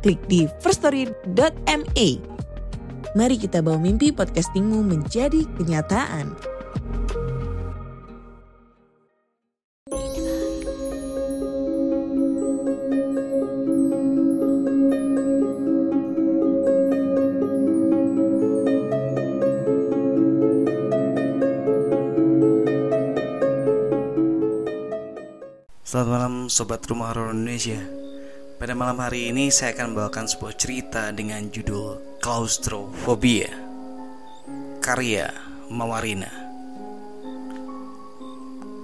klik di firststory.me. Mari kita bawa mimpi podcastingmu menjadi kenyataan. Selamat malam Sobat Rumah Horor Indonesia Pada malam hari ini saya akan membawakan sebuah cerita dengan judul Claustrophobia Karya Mawarina.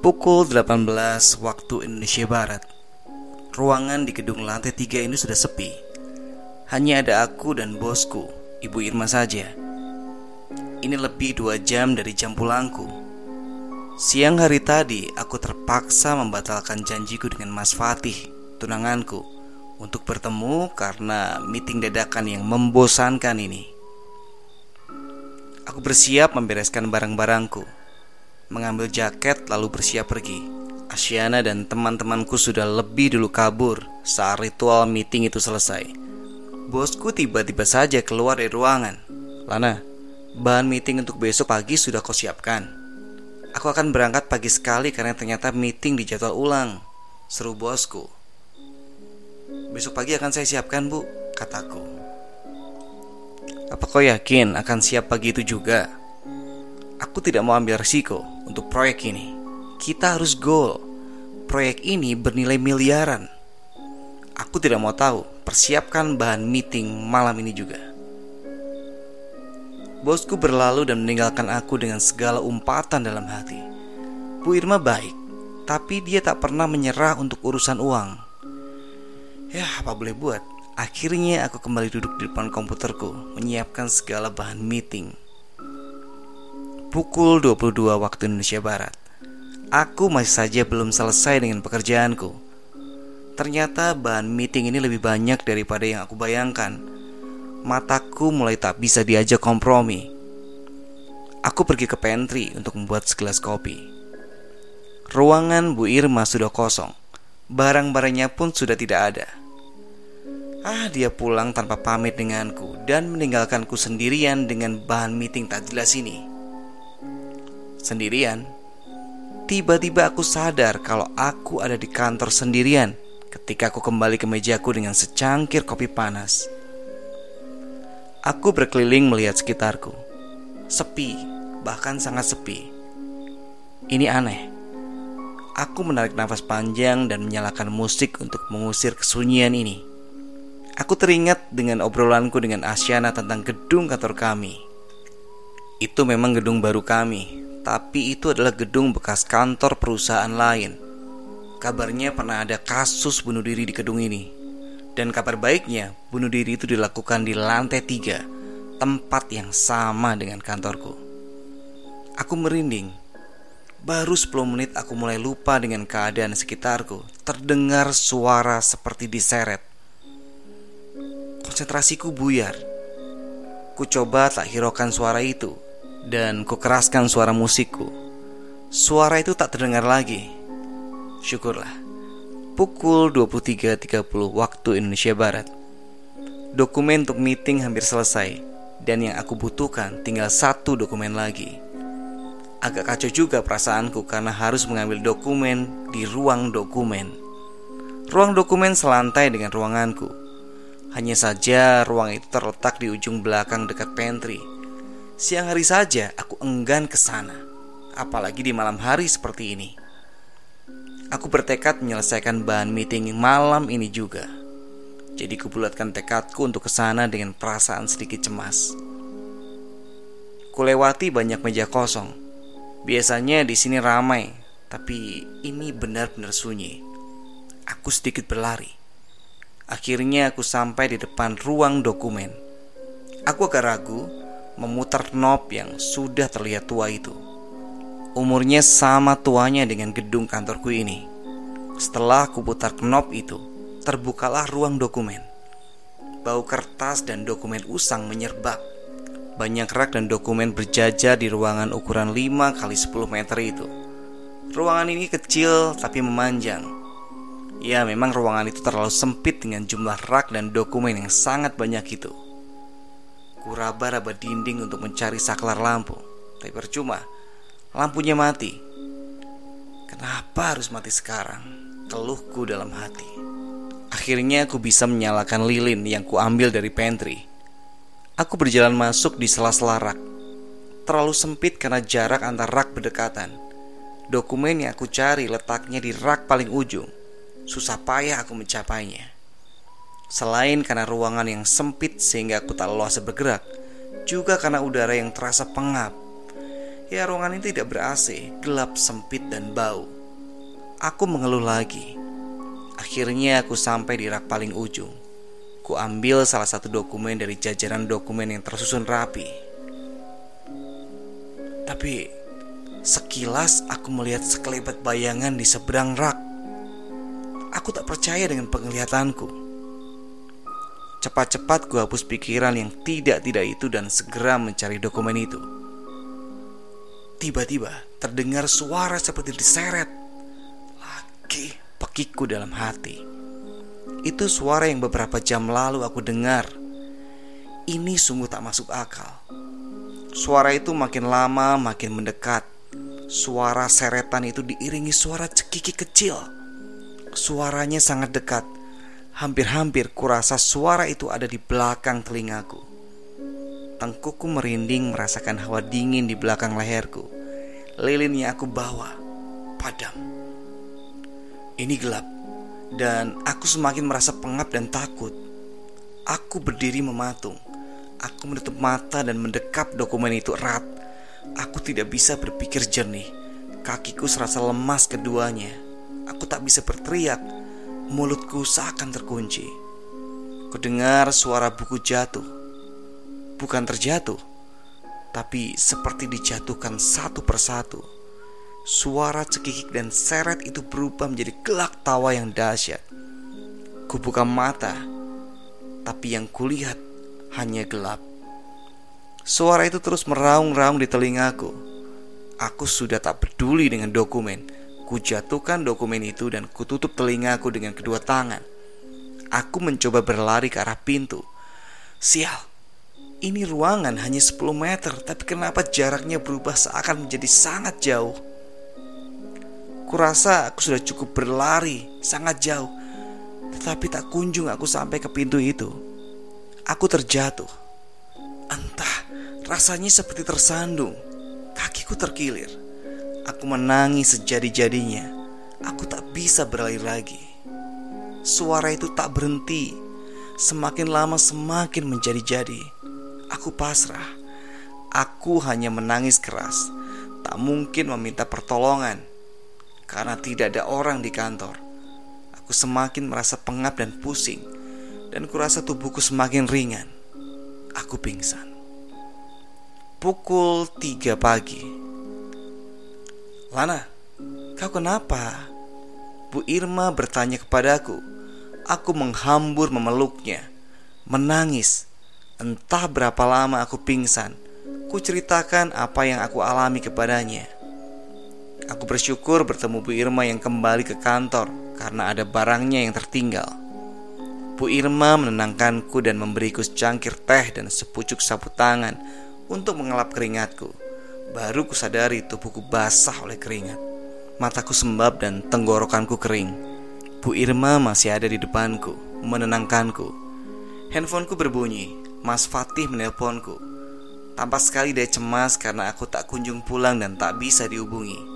Pukul 18 waktu Indonesia Barat Ruangan di gedung lantai 3 ini sudah sepi. Hanya ada aku dan bosku, Ibu Irma saja. Ini lebih dua jam dari jam pulangku. Siang hari tadi, aku terpaksa membatalkan janjiku dengan Mas Fatih, tunanganku, untuk bertemu karena meeting dadakan yang membosankan ini. Aku bersiap membereskan barang-barangku, mengambil jaket lalu bersiap pergi. Asyana dan teman-temanku sudah lebih dulu kabur saat ritual meeting itu selesai. Bosku tiba-tiba saja keluar dari ruangan. Lana, bahan meeting untuk besok pagi sudah kau siapkan. Aku akan berangkat pagi sekali karena ternyata meeting di jadwal ulang. Seru bosku. Besok pagi akan saya siapkan, Bu, kataku. Apa kau yakin akan siap pagi itu juga? Aku tidak mau ambil risiko untuk proyek ini. Kita harus goal. Proyek ini bernilai miliaran. Aku tidak mau tahu. Persiapkan bahan meeting malam ini juga. Bosku berlalu dan meninggalkan aku dengan segala umpatan dalam hati. Bu Irma baik, tapi dia tak pernah menyerah untuk urusan uang. Ya, apa boleh buat? Akhirnya aku kembali duduk di depan komputerku, menyiapkan segala bahan meeting. Pukul 22 waktu Indonesia Barat. Aku masih saja belum selesai dengan pekerjaanku. Ternyata bahan meeting ini lebih banyak daripada yang aku bayangkan mataku mulai tak bisa diajak kompromi. Aku pergi ke pantry untuk membuat segelas kopi. Ruangan Bu Irma sudah kosong. Barang-barangnya pun sudah tidak ada. Ah, dia pulang tanpa pamit denganku dan meninggalkanku sendirian dengan bahan meeting tak jelas ini. Sendirian? Tiba-tiba aku sadar kalau aku ada di kantor sendirian ketika aku kembali ke mejaku dengan secangkir kopi panas. Aku berkeliling melihat sekitarku. Sepi, bahkan sangat sepi. Ini aneh. Aku menarik nafas panjang dan menyalakan musik untuk mengusir kesunyian ini. Aku teringat dengan obrolanku dengan Asyana tentang gedung kantor kami. Itu memang gedung baru kami, tapi itu adalah gedung bekas kantor perusahaan lain. Kabarnya pernah ada kasus bunuh diri di gedung ini. Dan kabar baiknya, bunuh diri itu dilakukan di lantai tiga, tempat yang sama dengan kantorku. Aku merinding. Baru 10 menit aku mulai lupa dengan keadaan sekitarku. Terdengar suara seperti diseret. Konsentrasiku buyar. Ku coba tak hiraukan suara itu dan ku keraskan suara musikku. Suara itu tak terdengar lagi. Syukurlah pukul 23.30 waktu Indonesia Barat. Dokumen untuk meeting hampir selesai dan yang aku butuhkan tinggal satu dokumen lagi. Agak kacau juga perasaanku karena harus mengambil dokumen di ruang dokumen. Ruang dokumen selantai dengan ruanganku. Hanya saja ruang itu terletak di ujung belakang dekat pantry. Siang hari saja aku enggan ke sana, apalagi di malam hari seperti ini. Aku bertekad menyelesaikan bahan meeting malam ini juga. Jadi kubulatkan tekadku untuk ke sana dengan perasaan sedikit cemas. Kulewati banyak meja kosong. Biasanya di sini ramai, tapi ini benar-benar sunyi. Aku sedikit berlari. Akhirnya aku sampai di depan ruang dokumen. Aku agak ragu memutar knob yang sudah terlihat tua itu. Umurnya sama tuanya dengan gedung kantorku ini. Setelah aku putar knob itu, terbukalah ruang dokumen. Bau kertas dan dokumen usang menyerbak. Banyak rak dan dokumen berjajar di ruangan ukuran 5 kali 10 meter itu. Ruangan ini kecil tapi memanjang. Ya memang ruangan itu terlalu sempit dengan jumlah rak dan dokumen yang sangat banyak itu. Kuraba-raba dinding untuk mencari saklar lampu. Tapi percuma Lampunya mati. Kenapa harus mati sekarang? Keluhku dalam hati. Akhirnya aku bisa menyalakan lilin yang kuambil dari pantry Aku berjalan masuk di sela-sela rak Terlalu sempit karena jarak antar rak berdekatan Dokumen yang aku cari letaknya di rak paling ujung susah payah aku mencapainya. Selain karena ruangan yang sempit sehingga aku tak leluasa bergerak, juga karena udara yang terasa pengap. Ya ruangan ini tidak ber-AC, gelap, sempit, dan bau. Aku mengeluh lagi. Akhirnya aku sampai di rak paling ujung. Ku ambil salah satu dokumen dari jajaran dokumen yang tersusun rapi. Tapi sekilas aku melihat sekelebat bayangan di seberang rak. Aku tak percaya dengan penglihatanku. Cepat-cepat ku hapus pikiran yang tidak-tidak itu dan segera mencari dokumen itu. Tiba-tiba terdengar suara seperti diseret. Lagi pekiku dalam hati. Itu suara yang beberapa jam lalu aku dengar. Ini sungguh tak masuk akal. Suara itu makin lama makin mendekat. Suara seretan itu diiringi suara cekiki kecil Suaranya sangat dekat. Hampir-hampir kurasa suara itu ada di belakang telingaku. Tengkukku merinding merasakan hawa dingin di belakang leherku. Lilin yang aku bawa padam. Ini gelap dan aku semakin merasa pengap dan takut. Aku berdiri mematung. Aku menutup mata dan mendekap dokumen itu erat. Aku tidak bisa berpikir jernih. Kakiku serasa lemas keduanya. Aku tak bisa berteriak. Mulutku seakan terkunci. Kudengar suara buku jatuh. Bukan terjatuh, tapi seperti dijatuhkan satu persatu. Suara cekikik dan seret itu berubah menjadi gelak tawa yang dahsyat. Kubuka mata, tapi yang kulihat hanya gelap. Suara itu terus meraung-raung di telingaku. Aku sudah tak peduli dengan dokumen Kujatuhkan dokumen itu dan kututup telingaku dengan kedua tangan. Aku mencoba berlari ke arah pintu. Sial, ini ruangan hanya 10 meter, tapi kenapa jaraknya berubah seakan menjadi sangat jauh? Kurasa aku sudah cukup berlari sangat jauh, tetapi tak kunjung aku sampai ke pintu itu. Aku terjatuh. Entah, rasanya seperti tersandung. Kakiku terkilir. Aku menangis sejadi-jadinya. Aku tak bisa berlari lagi. Suara itu tak berhenti. Semakin lama semakin menjadi-jadi. Aku pasrah. Aku hanya menangis keras. Tak mungkin meminta pertolongan karena tidak ada orang di kantor. Aku semakin merasa pengap dan pusing dan kurasa tubuhku semakin ringan. Aku pingsan. Pukul 3 pagi. Lana, kau kenapa? Bu Irma bertanya kepadaku. Aku menghambur memeluknya, menangis. Entah berapa lama aku pingsan. Ku ceritakan apa yang aku alami kepadanya. Aku bersyukur bertemu Bu Irma yang kembali ke kantor karena ada barangnya yang tertinggal. Bu Irma menenangkanku dan memberiku secangkir teh dan sepucuk sapu tangan untuk mengelap keringatku. Baru kusadari tubuhku basah oleh keringat. Mataku sembab dan tenggorokanku kering. Bu Irma masih ada di depanku, menenangkanku. Handphoneku berbunyi. Mas Fatih menelponku. Tampak sekali dia cemas karena aku tak kunjung pulang dan tak bisa dihubungi.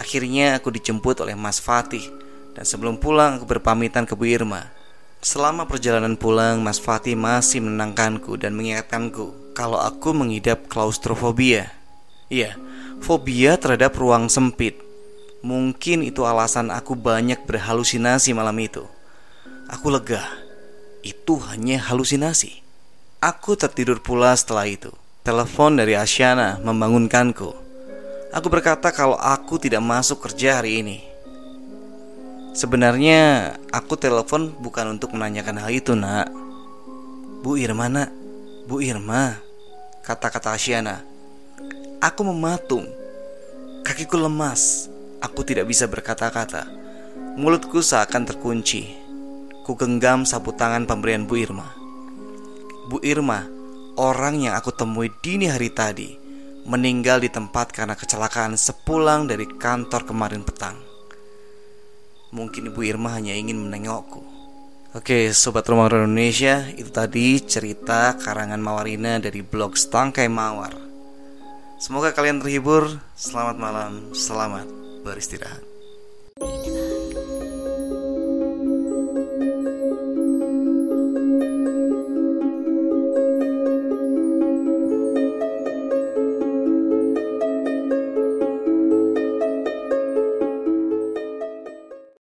Akhirnya aku dijemput oleh Mas Fatih dan sebelum pulang aku berpamitan ke Bu Irma. Selama perjalanan pulang, Mas Fatih masih menenangkanku dan mengingatkanku kalau aku mengidap klaustrofobia. Iya, fobia terhadap ruang sempit. Mungkin itu alasan aku banyak berhalusinasi malam itu. Aku lega. itu hanya halusinasi. Aku tertidur pula setelah itu. Telepon dari Asyana membangunkanku. Aku berkata kalau aku tidak masuk kerja hari ini. Sebenarnya aku telepon bukan untuk menanyakan hal itu, Nak. Bu Irma, Nak. Bu Irma, kata-kata Asyana. Aku mematung. Kakiku lemas. Aku tidak bisa berkata-kata. Mulutku seakan terkunci. Ku genggam sapu tangan pemberian Bu Irma. Bu Irma, orang yang aku temui dini hari tadi, meninggal di tempat karena kecelakaan sepulang dari kantor kemarin petang. Mungkin Ibu Irma hanya ingin menengokku. Oke, Sobat Rumah Indonesia, itu tadi cerita karangan Mawarina dari blog Stangkai Mawar. Semoga kalian terhibur. Selamat malam, selamat beristirahat.